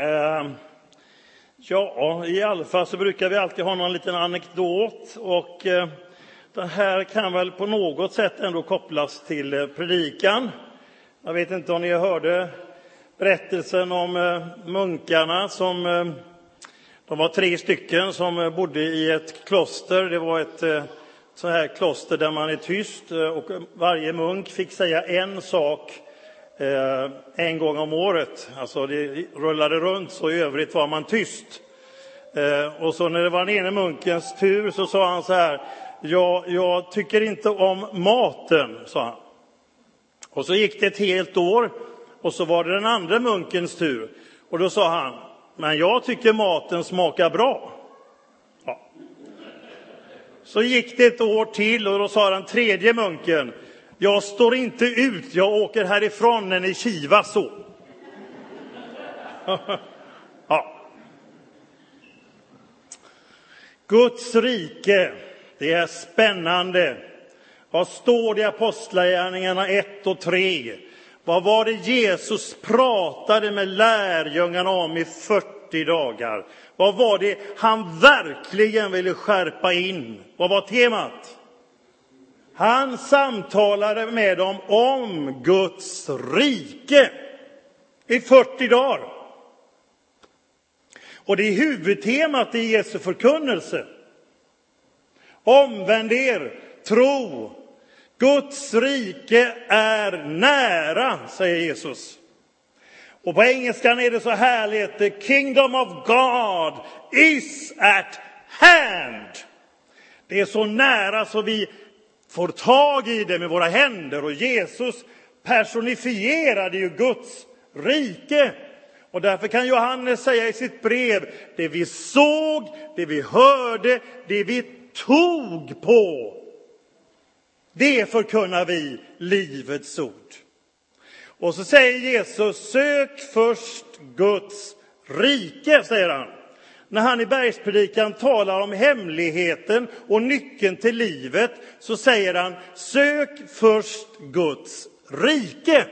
Eh, ja, i alla fall så brukar vi alltid ha någon liten anekdot och eh, den här kan väl på något sätt ändå kopplas till eh, predikan. Jag vet inte om ni hörde berättelsen om eh, munkarna som eh, de var tre stycken som eh, bodde i ett kloster. Det var ett så här kloster där man är tyst och varje munk fick säga en sak Eh, en gång om året. Alltså det rullade runt, så i övrigt var man tyst. Eh, och så när det var den ene munkens tur så sa han så här. Ja, jag tycker inte om maten, sa han. Och så gick det ett helt år och så var det den andra munkens tur. Och då sa han, men jag tycker maten smakar bra. Ja. Så gick det ett år till och då sa den tredje munken, jag står inte ut, jag åker härifrån när ni kivas så. ja. Guds rike, det är spännande. Vad står det i Apostlagärningarna 1 och 3? Vad var det Jesus pratade med lärjungarna om i 40 dagar? Vad var det han verkligen ville skärpa in? Vad var temat? Han samtalade med dem om Guds rike i 40 dagar. Och det är huvudtemat i Jesu förkunnelse. Omvänd er, tro. Guds rike är nära, säger Jesus. Och på engelskan är det så härligt. The kingdom of God is at hand. Det är så nära så vi får tag i det med våra händer. Och Jesus personifierade ju Guds rike. Och därför kan Johannes säga i sitt brev, det vi såg, det vi hörde, det vi tog på, det förkunnar vi livets ord. Och så säger Jesus, sök först Guds rike, säger han. När han i bergspredikan talar om hemligheten och nyckeln till livet så säger han, sök först Guds rike.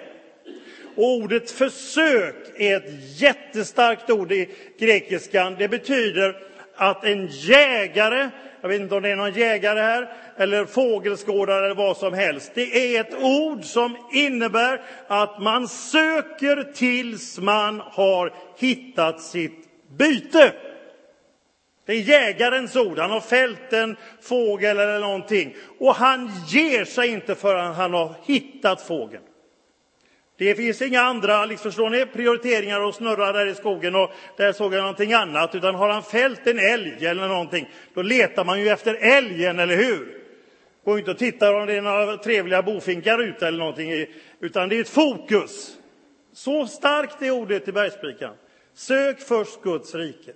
Och ordet försök är ett jättestarkt ord i grekiskan. Det betyder att en jägare, jag vet inte om det är någon jägare här, eller fågelskådare eller vad som helst. Det är ett ord som innebär att man söker tills man har hittat sitt byte. Det är jägarens ord. Han har fällt en fågel eller någonting. Och han ger sig inte förrän han har hittat fågeln. Det finns inga andra liksom, förstår ni, prioriteringar och snurrar där i skogen och där såg jag någonting annat. Utan har han fällt en älg eller någonting, då letar man ju efter älgen, eller hur? Går inte och tittar om det är några trevliga bofinkar ute eller någonting, utan det är ett fokus. Så starkt är ordet i bergspredikan. Sök först Guds rike.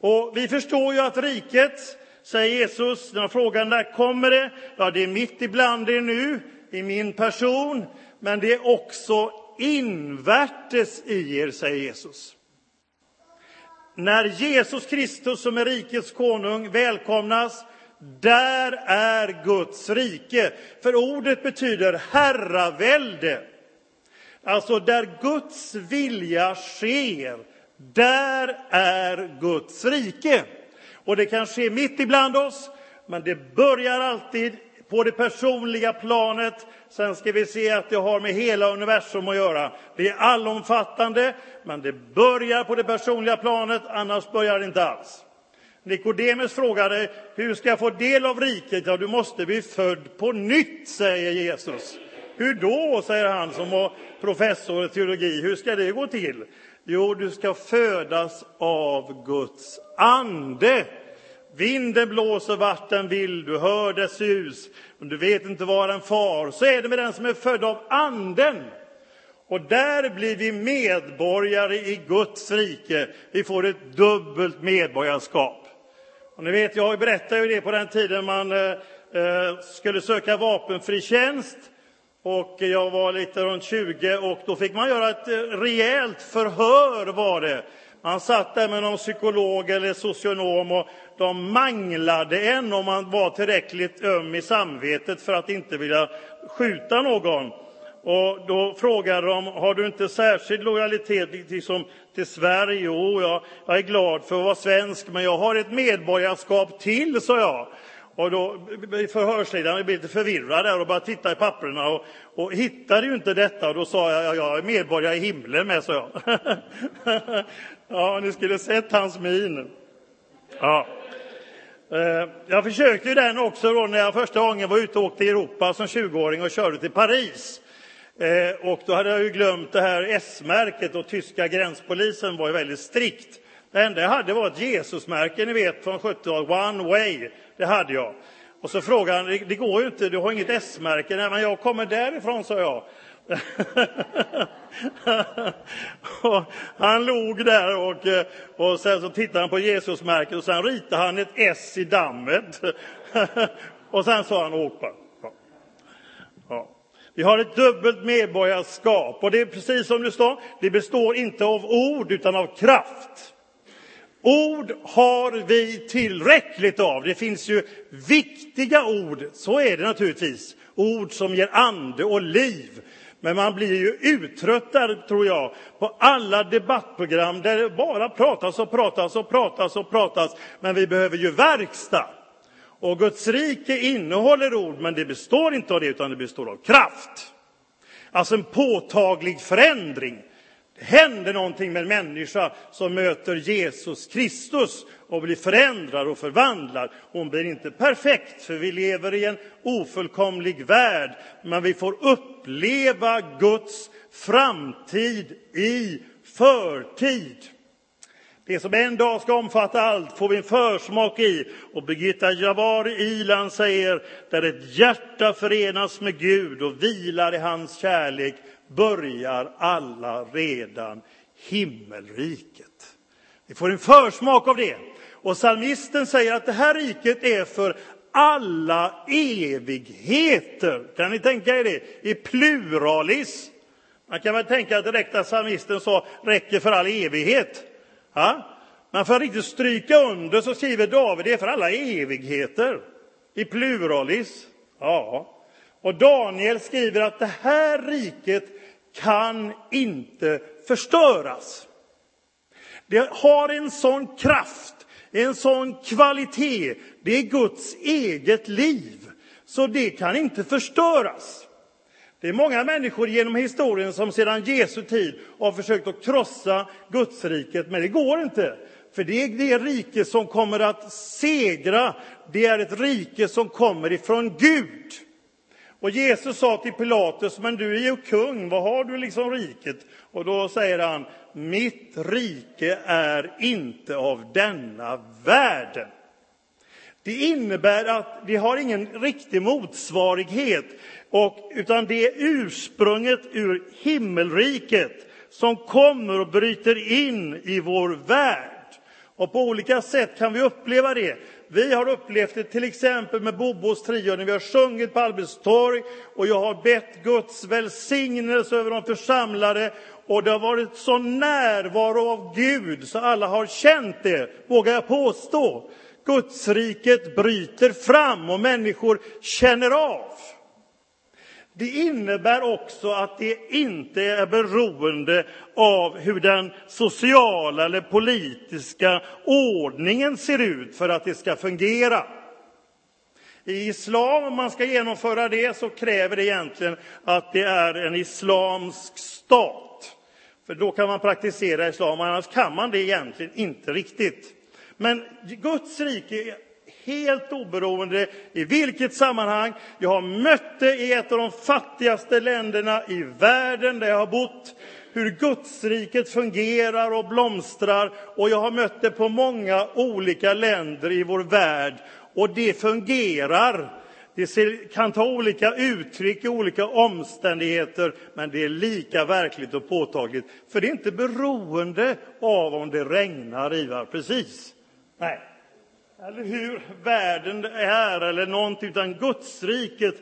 Och vi förstår ju att riket, säger Jesus, när frågan när kommer det? Ja, det är mitt ibland er nu, i min person, men det är också invärtes i er, säger Jesus. När Jesus Kristus som är rikets konung välkomnas, där är Guds rike. För ordet betyder herravälde. Alltså där Guds vilja sker, där är Guds rike. Och det kan ske mitt ibland oss, men det börjar alltid på det personliga planet. Sen ska vi se att det har med hela universum att göra. Det är allomfattande, men det börjar på det personliga planet, annars börjar det inte alls. Nikodemus frågade, hur ska jag få del av riket? Ja, du måste bli född på nytt, säger Jesus. Hur då, säger han som var professor i teologi. Hur ska det gå till? Jo, du ska födas av Guds ande. Vinden blåser vart den vill, du hör dess sus, men du vet inte var den far. Så är det med den som är född av Anden. Och där blir vi medborgare i Guds rike. Vi får ett dubbelt medborgarskap. Och ni vet, jag berättade ju det på den tiden man eh, eh skulle söka vapenfri tjänst. Och jag var lite runt 20 och då fick man göra ett eh, rejält förhör var det. Man satt där med någon psykolog eller socionom och de manglade en om man var tillräckligt öm i samvetet för att inte vilja skjuta någon. Och då frågade de, har du inte särskild lojalitet liksom, till Sverige? Jo, jag, jag är glad för att vara svensk, men jag har ett medborgarskap till, sa jag. Och då förhörsledaren blev lite förvirrad där och började titta i papperna och, och hittade ju inte detta. Och då sa jag, jag är medborgare i himlen med, sa jag. ja, ni skulle sett hans min. Ja. Eh, jag försökte ju den också då när jag första gången var ute och åkte i Europa som 20-åring och körde till Paris. Eh, och då hade jag ju glömt det här S-märket och tyska gränspolisen var ju väldigt strikt. Det enda jag hade var ett Jesusmärke, ni vet, från 70-talet, One Way. Det hade jag. Och så frågade han, det går ju inte, du har inget S-märke. Nej, men jag kommer därifrån, sa jag. och han log där och, eh, och sen så tittade han på Jesusmärket och sen ritade han ett S i dammet. och sen sa han, åk bara. Ja. Ja. Vi har ett dubbelt medborgarskap och det är precis som det står, det består inte av ord utan av kraft. Ord har vi tillräckligt av. Det finns ju viktiga ord, så är det naturligtvis. Ord som ger ande och liv. Men man blir ju uttröttad, tror jag, på alla debattprogram där det bara pratas och pratas och pratas och pratas. Men vi behöver ju verkstad. Och Guds rike innehåller ord, men det består inte av det, utan det består av kraft. Alltså en påtaglig förändring. Det händer någonting med en människa som möter Jesus Kristus och blir förändrad och förvandlad. Hon blir inte perfekt, för vi lever i en ofullkomlig värld, men vi får uppleva Guds framtid i förtid. Det som en dag ska omfatta allt får vi en försmak i. Och Birgitta Javari Ilan säger, där ett hjärta förenas med Gud och vilar i hans kärlek börjar alla redan himmelriket. Vi får en försmak av det. Och psalmisten säger att det här riket är för alla evigheter. Kan ni tänka er det? I pluralis. Man kan väl tänka direkt att psalmisten sa räcker för all evighet. Ja? Men för att riktigt stryka under så skriver David det är för alla evigheter. I pluralis. Ja. Och Daniel skriver att det här riket kan inte förstöras. Det har en sån kraft, en sån kvalitet. Det är Guds eget liv, så det kan inte förstöras. Det är många människor genom historien som sedan Jesu tid har försökt att krossa Gudsriket, men det går inte. För det är det rike som kommer att segra. Det är ett rike som kommer ifrån Gud. Och Jesus sa till Pilatus, men du är ju kung, vad har du liksom riket? Och då säger han, mitt rike är inte av denna världen. Det innebär att vi har ingen riktig motsvarighet, och, utan det är ursprunget ur himmelriket som kommer och bryter in i vår värld. Och på olika sätt kan vi uppleva det. Vi har upplevt det till exempel med Bobos trio när vi har sjungit på Albins torg och jag har bett Guds välsignelse över de församlade och det har varit så närvaro av Gud så alla har känt det, vågar jag påstå. Gudsriket bryter fram och människor känner av. Det innebär också att det inte är beroende av hur den sociala eller politiska ordningen ser ut för att det ska fungera. I islam, om man ska genomföra det, så kräver det egentligen att det är en islamsk stat. För då kan man praktisera islam, annars kan man det egentligen inte riktigt. Men Guds rike helt oberoende i vilket sammanhang. Jag har mött det i ett av de fattigaste länderna i världen där jag har bott. Hur Gudsriket fungerar och blomstrar. Och jag har mött det på många olika länder i vår värld. Och det fungerar. Det kan ta olika uttryck i olika omständigheter, men det är lika verkligt och påtagligt. För det är inte beroende av om det regnar, Ivar. Precis. Nej, eller hur världen är eller någonting, utan Gudsriket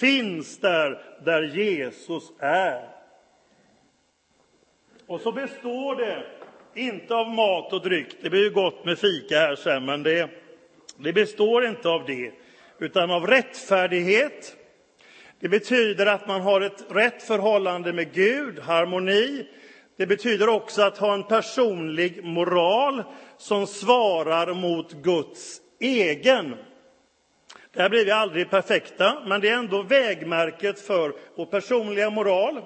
finns där, där Jesus är. Och så består det inte av mat och dryck. Det blir ju gott med fika här sen, men det, det består inte av det, utan av rättfärdighet. Det betyder att man har ett rätt förhållande med Gud, harmoni. Det betyder också att ha en personlig moral som svarar mot Guds egen. Där blir vi aldrig perfekta, men det är ändå vägmärket för vår personliga moral.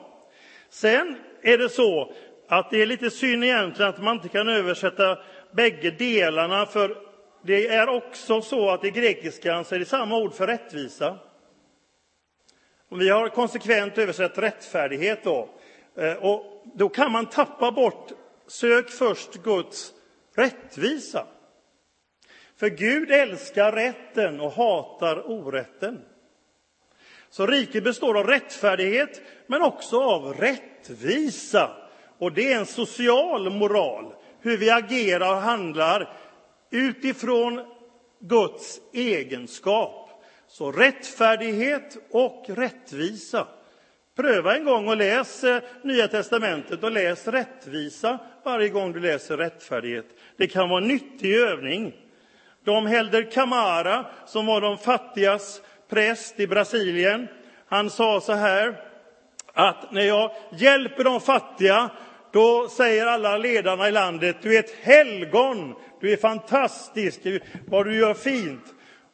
Sen är det så att det är lite synd egentligen att man inte kan översätta bägge delarna, för det är också så att i grekiskan så är det samma ord för rättvisa. Och vi har konsekvent översatt rättfärdighet då. Eh, och då kan man tappa bort, sök först Guds rättvisa. För Gud älskar rätten och hatar orätten. Så riket består av rättfärdighet, men också av rättvisa. Och det är en social moral, hur vi agerar och handlar utifrån Guds egenskap. Så rättfärdighet och rättvisa. Pröva en gång och läs eh, Nya testamentet och läs rättvisa varje gång du läser rättfärdighet. Det kan vara en nyttig övning. De Helder Camara, som var de fattigas präst i Brasilien, han sa så här att när jag hjälper de fattiga då säger alla ledarna i landet, du är ett helgon, du är fantastisk, vad du gör fint.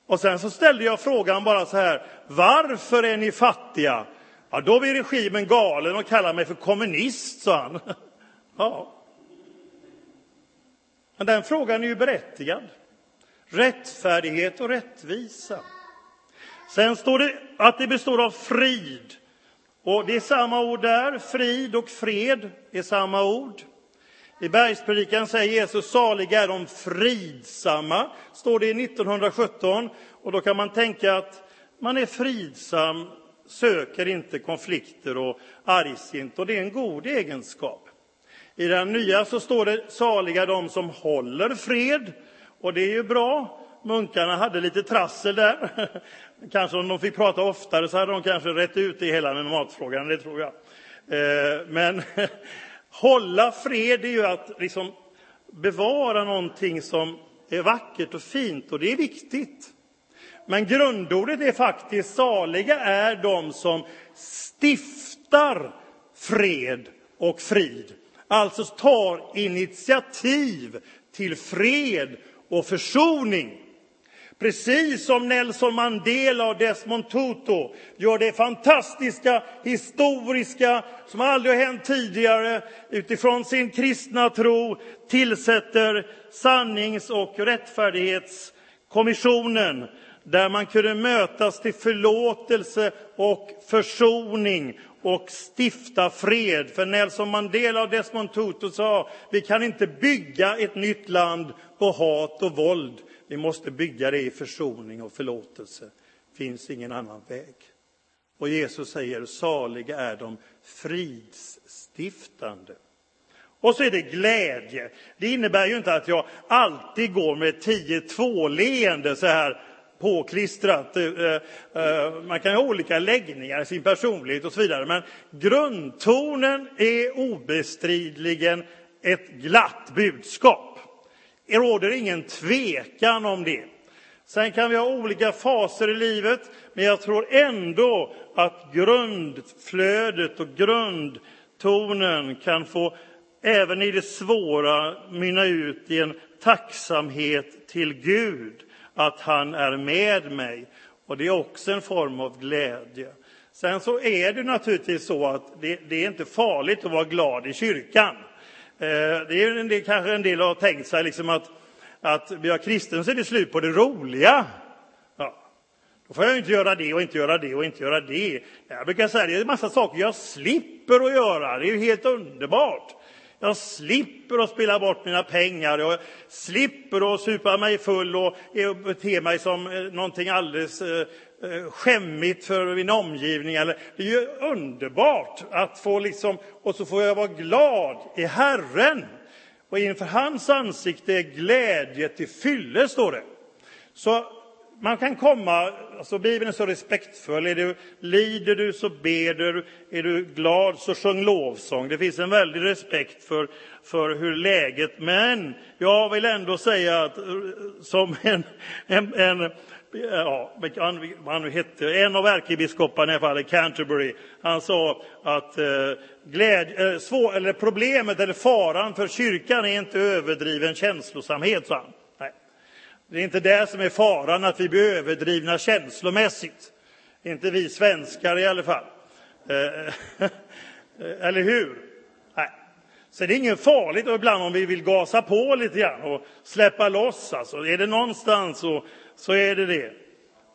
Och sen så ställde jag frågan bara så här, varför är ni fattiga? Ja, då blir regimen galen och kallar mig för kommunist, sa han. Ja. Men den frågan är ju berättigad. Rättfärdighet och rättvisa. Sen står det att det består av frid. Och det är samma ord där, frid och fred är samma ord. I bergspredikan säger Jesus, saliga är de fridsamma, står det i 1917. Och då kan man tänka att man är fridsam, söker inte konflikter och argsint, och det är en god egenskap. I den nya så står det, saliga de som håller fred, och det är ju bra. Munkarna hade lite trassel där. Kanske om de fick prata oftare så hade de kanske rätt ut det hela med matfrågan, det tror jag. Eh, men hålla fred är ju att liksom bevara någonting som är vackert och fint, och det är viktigt. Men grundordet är faktiskt saliga är de som stiftar fred och frid. Alltså tar initiativ till fred och försoning. Precis som Nelson Mandela och Desmond Tutu gör det fantastiska, historiska, som aldrig har hänt tidigare, utifrån sin kristna tro tillsätter sannings och rättfärdighetskommissionen där man kunde mötas till förlåtelse och försoning och stifta fred. För Nelson Mandela och Desmond Tutu sa vi kan inte bygga ett nytt land på hat och våld. Vi måste bygga det i försoning och förlåtelse. Det finns ingen annan väg. Och Jesus säger saliga är de fridsstiftande. Och så är det glädje. Det innebär ju inte att jag alltid går med 10-2-leende så här påklistrat. Eh, eh, man kan ha olika läggningar i sin personlighet och så vidare, men grundtonen är obestridligen ett glatt budskap. Det råder ingen tvekan om det. Sen kan vi ha olika faser i livet, men jag tror ändå att grundflödet och grundtonen kan få, även i det svåra, mynna ut i en tacksamhet till Gud att han är med mig. Och det är också en form av glädje. Sen så är det naturligtvis så att det, det är inte farligt att vara glad i kyrkan. Eh, det är en del, kanske en del har tänkt sig liksom att, att blir jag kristen så är det slut på det roliga. Ja. Då får jag inte göra det och inte göra det och inte göra det. Jag brukar säga att det är en massa saker jag slipper att göra. Det är ju helt underbart. Jag slipper att spela bort mina pengar, jag slipper att supa mig full och bete mig som eh, någonting alldeles eh, eh, skämmigt för min omgivning. Det är ju underbart att få liksom, och så får jag vara glad i Herren. Och inför hans ansikte är glädje till fylle, står det. Så man kan komma, alltså Bibeln är så respektfull. Är du, lider du så ber du, är du glad så sjung lovsång. Det finns en väldig respekt för, för hur läget, men jag vill ändå säga att eh, som en, en, en ja, vad han nu hette, en av ärkebiskoparna i alla fall, Canterbury, han sa att eh, gläd, eh, svår, eller problemet eller faran för kyrkan är inte överdriven känslosamhet, sa han. Det är inte det som är faran, att vi blir överdrivna känslomässigt. Inte vi svenskar i alla fall. Eh, eller hur? Nej. Så det är inget farligt ibland om vi vill gasa på lite grann och släppa loss. Alltså. Är det någonstans så så är det det.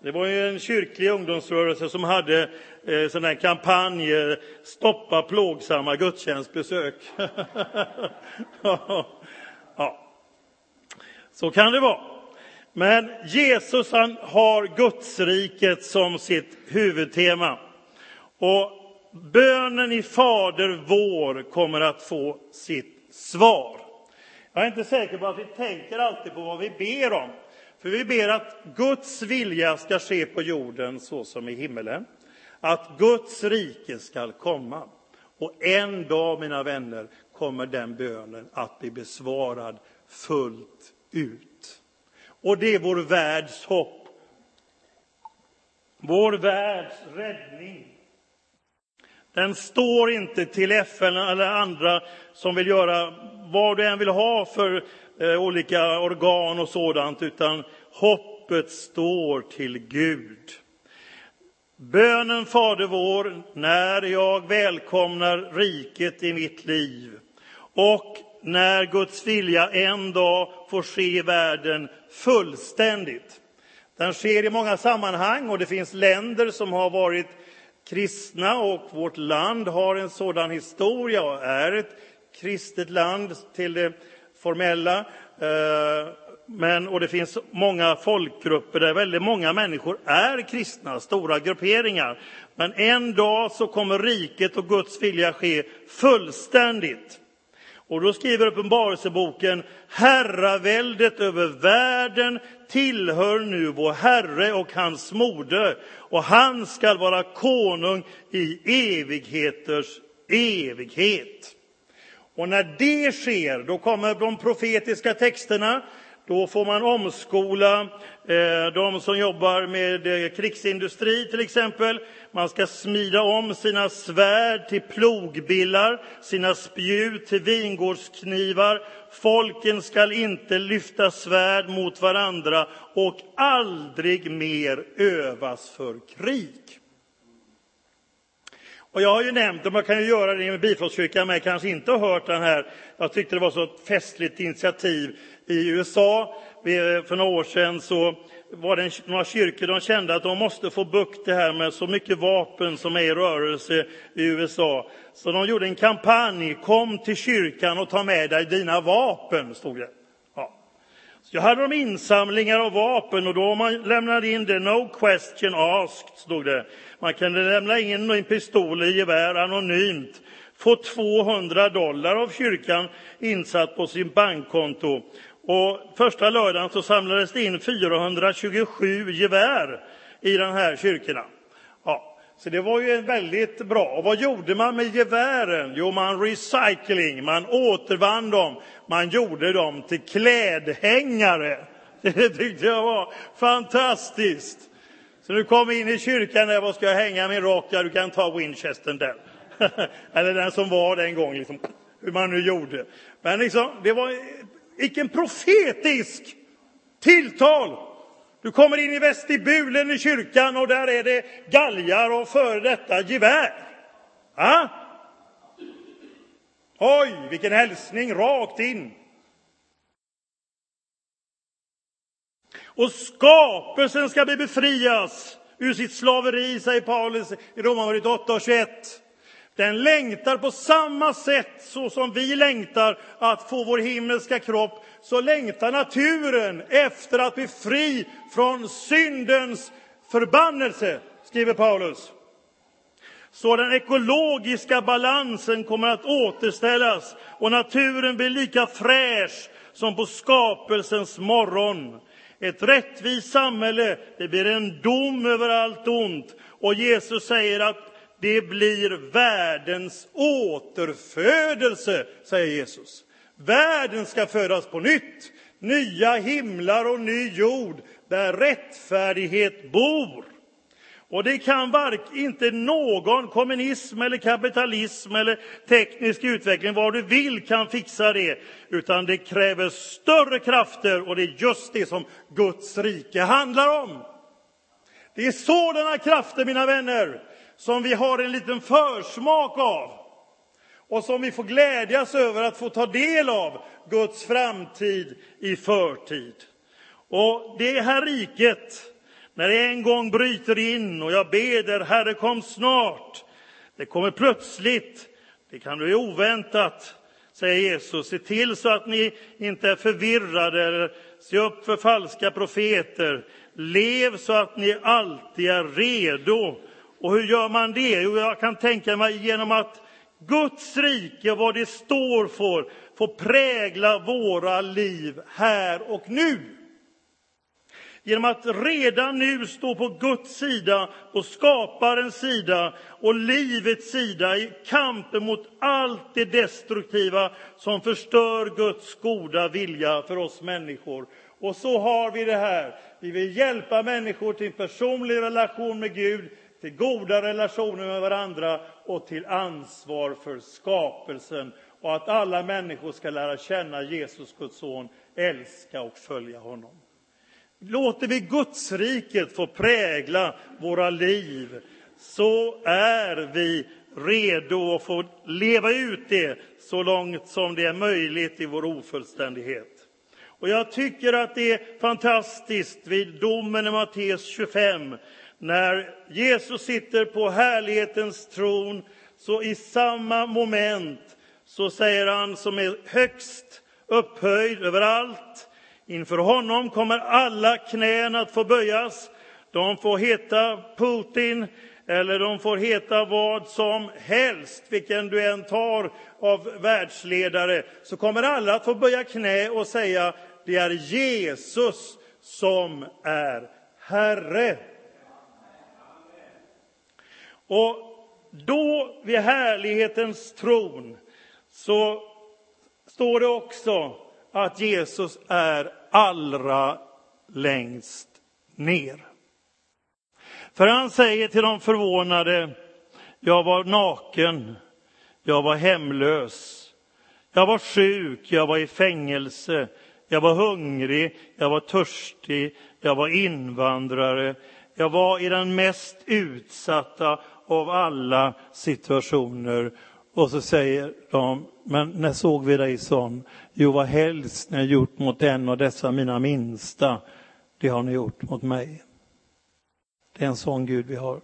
Det var ju en kyrklig ungdomsrörelse som hade eh, sån här kampanj, eh, stoppa plågsamma gudstjänstbesök. ja. Så kan det vara. Men Jesus han har Gudsriket som sitt huvudtema. Och bönen i Fader vår kommer att få sitt svar. Jag är inte säker på att vi tänker alltid på vad vi ber om. För vi ber att Guds vilja ska ske på jorden så som i himmelen. Att Guds rike ska komma. Och en dag, mina vänner, kommer den bönen att bli besvarad fullt ut. Och det är vår världs hopp. Vår världs räddning. Den står inte till FN eller andra som vill göra vad du än vill ha för eh, olika organ och sådant, utan hoppet står till Gud. Bönen Fader vår, när jag välkomnar riket i mitt liv och när Guds vilja en dag får ske i världen fullständigt. Den sker i många sammanhang och det finns länder som har varit kristna och vårt land har en sådan historia och är ett kristet land till det formella. Eh, men, och det finns många folkgrupper där väldigt många människor är kristna, stora grupperingar. Men en dag så kommer riket och Guds vilja ske fullständigt. Och då skriver Uppenbarelseboken, herraväldet över världen tillhör nu vår Herre och hans moder, och han skall vara konung i evigheters evighet. Och när det sker, då kommer de profetiska texterna, då får man omskola eh, de som jobbar med eh, krigsindustri till exempel. Man ska smida om sina svärd till plogbillar, sina spjut till vingårdsknivar. Folken skall inte lyfta svärd mot varandra och aldrig mer övas för krig. Och jag har ju nämnt, och man kan ju göra det i Bifrostkyrkan med, kanske inte har hört den här. Jag tyckte det var så ett festligt initiativ i USA. För några år sedan så var det några kyrkor de kände att de måste få bukt det här med så mycket vapen som är i rörelse i USA. Så de gjorde en kampanj, kom till kyrkan och ta med dig dina vapen, stod det. Ja. Så hade de insamlingar av vapen och då man lämnade in det, no question asked, stod det. Man kunde lämna in en pistol eller gevär anonymt, få 200 dollar av kyrkan insatt på sin bankkonto. Och första lördagen så samlades det in 427 gevär i de här kyrkorna. Ja, så det var ju väldigt bra. Och vad gjorde man med gevären? Jo, man recycling, man återvann dem, man gjorde dem till klädhängare. Det tyckte jag var fantastiskt. Så nu kom in i kyrkan där, vad ska jag hänga min rock? Ja, du kan ta Winchestern där. Eller den som var den gången, liksom, hur man nu gjorde. Men liksom, det var vilken profetisk tilltal! Du kommer in i vestibulen i kyrkan och där är det galgar och före detta gevär. Ah? Oj, vilken hälsning rakt in! Och skapelsen ska bli befrias ur sitt slaveri, säger Paulus i Romarbrevet 8 och 21. Den längtar på samma sätt så som vi längtar att få vår himmelska kropp, så längtar naturen efter att bli fri från syndens förbannelse, skriver Paulus. Så den ekologiska balansen kommer att återställas och naturen blir lika fräsch som på skapelsens morgon. ett rättvist samhälle. Det blir en dom över allt ont. Och Jesus säger att det blir världens återfödelse, säger Jesus. Världen ska födas på nytt. Nya himlar och ny jord där rättfärdighet bor. Och det kan vark, inte någon kommunism eller kapitalism eller teknisk utveckling, vad du vill, kan fixa det. Utan det kräver större krafter och det är just det som Guds rike handlar om. Det är sådana krafter, mina vänner, som vi har en liten försmak av och som vi får glädjas över att få ta del av Guds framtid i förtid. Och det här riket, när det en gång bryter in och jag beder, Herre kom snart. Det kommer plötsligt, det kan bli oväntat, säger Jesus. Se till så att ni inte är förvirrade eller se upp för falska profeter. Lev så att ni alltid är redo. Och hur gör man det? Jo, jag kan tänka mig genom att Guds rike och vad det står för får prägla våra liv här och nu. Genom att redan nu stå på Guds sida, på skaparens sida och livets sida i kampen mot allt det destruktiva som förstör Guds goda vilja för oss människor. Och så har vi det här. Vi vill hjälpa människor till en personlig relation med Gud, till goda relationer med varandra och till ansvar för skapelsen och att alla människor ska lära känna Jesus, Guds son, älska och följa honom. Låter vi Gudsriket få prägla våra liv så är vi redo att få leva ut det så långt som det är möjligt i vår ofullständighet. Och jag tycker att det är fantastiskt vid domen i Matteus 25 när Jesus sitter på härlighetens tron så i samma moment så säger han som är högst upphöjd över allt Inför honom kommer alla knän att få böjas. De får heta Putin eller de får heta vad som helst, vilken du än tar av världsledare, så kommer alla att få böja knä och säga det är Jesus som är Herre. Och då vid härlighetens tron så står det också att Jesus är allra längst ner. För han säger till de förvånade, jag var naken, jag var hemlös, jag var sjuk, jag var i fängelse, jag var hungrig, jag var törstig, jag var invandrare, jag var i den mest utsatta av alla situationer. Och så säger de, men när såg vi dig sån? Jo, vad helst ni har gjort mot en av dessa mina minsta, det har ni gjort mot mig. Det är en sån Gud vi har.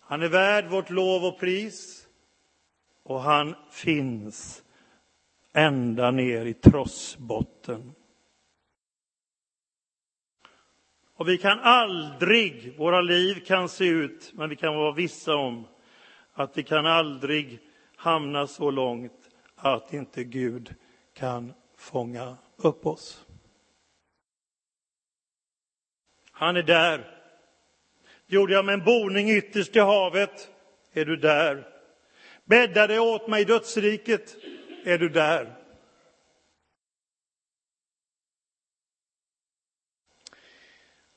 Han är värd vårt lov och pris och han finns ända ner i trossbotten. Och vi kan aldrig, våra liv kan se ut, men vi kan vara vissa om att vi kan aldrig hamna så långt att inte Gud kan fånga upp oss. Han är där. Gjorde jag med en boning ytterst i havet, är du där. Bäddade åt mig i dödsriket, är du där.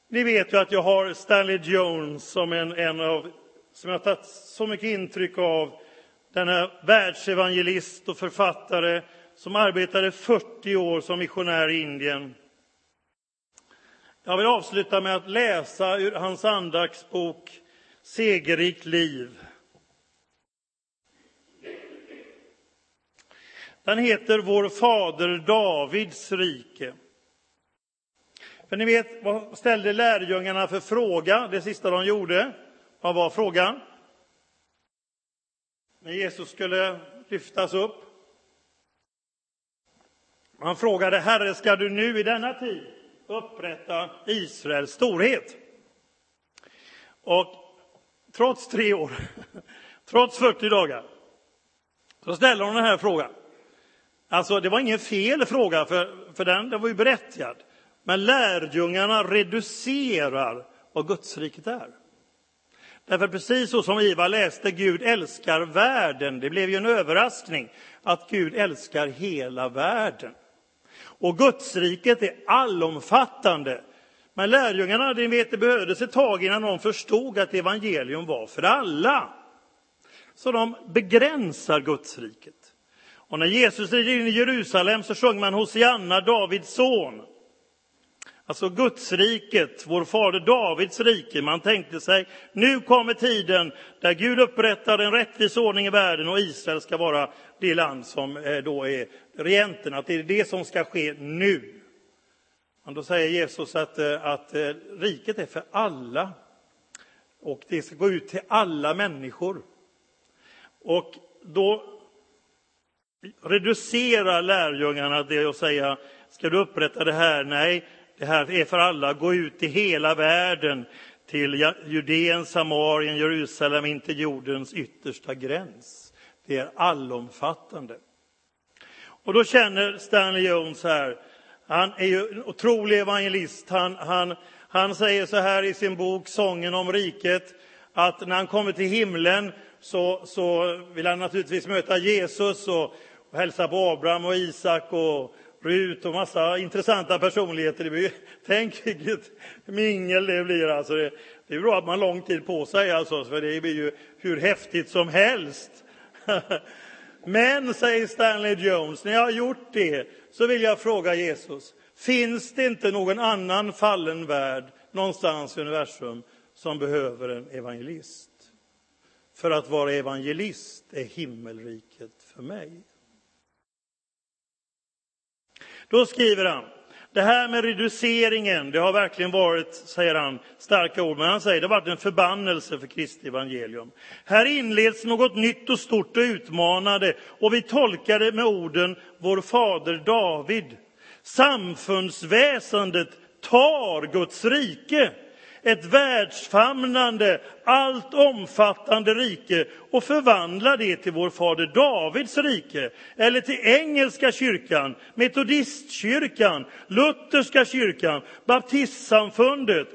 Ni vet ju att jag har Stanley Jones som en, en av, som jag tagit så mycket intryck av denna världsevangelist och författare som arbetade 40 år som missionär i Indien. Jag vill avsluta med att läsa ur hans andaktsbok Segerrikt liv. Den heter Vår fader Davids rike. För ni vet, vad ställde lärjungarna för fråga det sista de gjorde? Vad var frågan? när Jesus skulle lyftas upp. Han frågade, Herre, ska du nu i denna tid upprätta Israels storhet? Och trots tre år, trots 40 dagar, så ställer hon den här frågan. Alltså, det var ingen fel fråga, för, för den, den var ju berättigad. Men lärjungarna reducerar vad Gudsriket är. Därför precis så som Ivar läste, Gud älskar världen. Det blev ju en överraskning att Gud älskar hela världen. Och Gudsriket är allomfattande. Men lärjungarna, ni vet, det behövdes ett tag innan de förstod att evangelium var för alla. Så de begränsar Gudsriket. Och när Jesus rider in i Jerusalem så sjöng man Hosianna, Davids son. Alltså Gudsriket, vår fader Davids rike. Man tänkte sig, nu kommer tiden där Gud upprättar en rättvis ordning i världen och Israel ska vara det land som eh, då är regenten, att det är det som ska ske nu. Men då säger Jesus att, eh, att eh, riket är för alla och det ska gå ut till alla människor. Och då reducerar lärjungarna det och säga, ska du upprätta det här? Nej, det här är för alla. Gå ut i hela världen, till Judeen, Samarien, Jerusalem, in till jordens yttersta gräns. Det är allomfattande. Och då känner Stanley Jones här, han är ju en otrolig evangelist. Han, han, han säger så här i sin bok Sången om riket, att när han kommer till himlen så, så vill han naturligtvis möta Jesus och, och hälsa på Abraham och Isak och Rut och massa intressanta personligheter. Det blir, tänk vilket mingel det blir. Alltså det, det är bra att man har lång tid på sig, alltså, för det blir ju hur häftigt som helst. Men, säger Stanley Jones, när jag har gjort det så vill jag fråga Jesus, finns det inte någon annan fallen värld någonstans i universum som behöver en evangelist? För att vara evangelist är himmelriket för mig. Då skriver han, det här med reduceringen, det har verkligen varit, säger han, starka ord, men han säger det har varit en förbannelse för Kristi evangelium. Här inleds något nytt och stort och utmanande och vi tolkar det med orden vår fader David. Samfundsväsendet tar Guds rike ett världsfamnande, allt omfattande rike och förvandla det till vår fader Davids rike, eller till engelska kyrkan, metodistkyrkan, lutherska kyrkan, baptistsamfundet,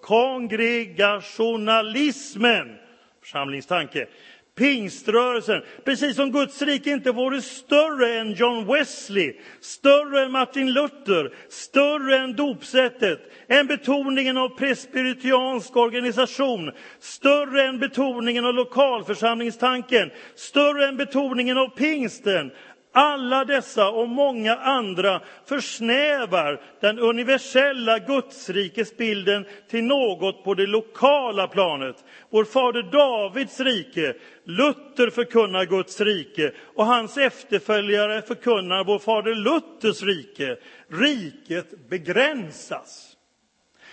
kongregationalismen, församlingstanke, Pingströrelsen, precis som Guds rike inte vore större än John Wesley, större än Martin Luther, större än dopsättet, än betoningen av presbyteriansk organisation, större än betoningen av lokalförsamlingstanken, större än betoningen av pingsten, alla dessa och många andra försnävar den universella gudsrikesbilden till något på det lokala planet. Vår fader Davids rike, Luther förkunnar Guds rike och hans efterföljare förkunnar vår fader Luthers rike. Riket begränsas.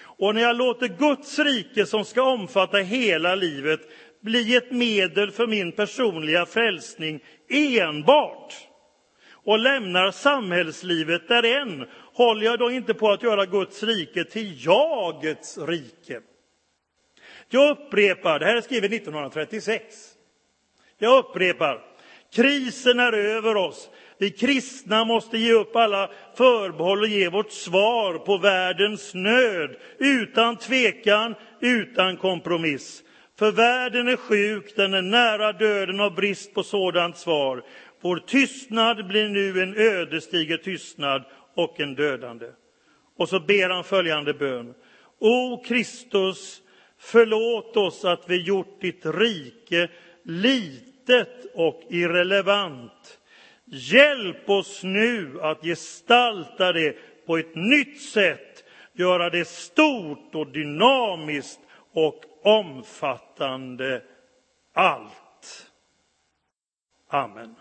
Och när jag låter Guds rike som ska omfatta hela livet bli ett medel för min personliga frälsning enbart och lämnar samhällslivet därän håller jag då inte på att göra Guds rike till jagets rike. Jag upprepar, det här är skrivet 1936. Jag upprepar, krisen är över oss. Vi kristna måste ge upp alla förbehåll och ge vårt svar på världens nöd utan tvekan, utan kompromiss. För världen är sjuk, den är nära döden av brist på sådant svar. Vår tystnad blir nu en ödesdiger tystnad och en dödande. Och så ber han följande bön. O Kristus, förlåt oss att vi gjort ditt rike litet och irrelevant. Hjälp oss nu att gestalta det på ett nytt sätt, göra det stort och dynamiskt och omfattande allt. Amen.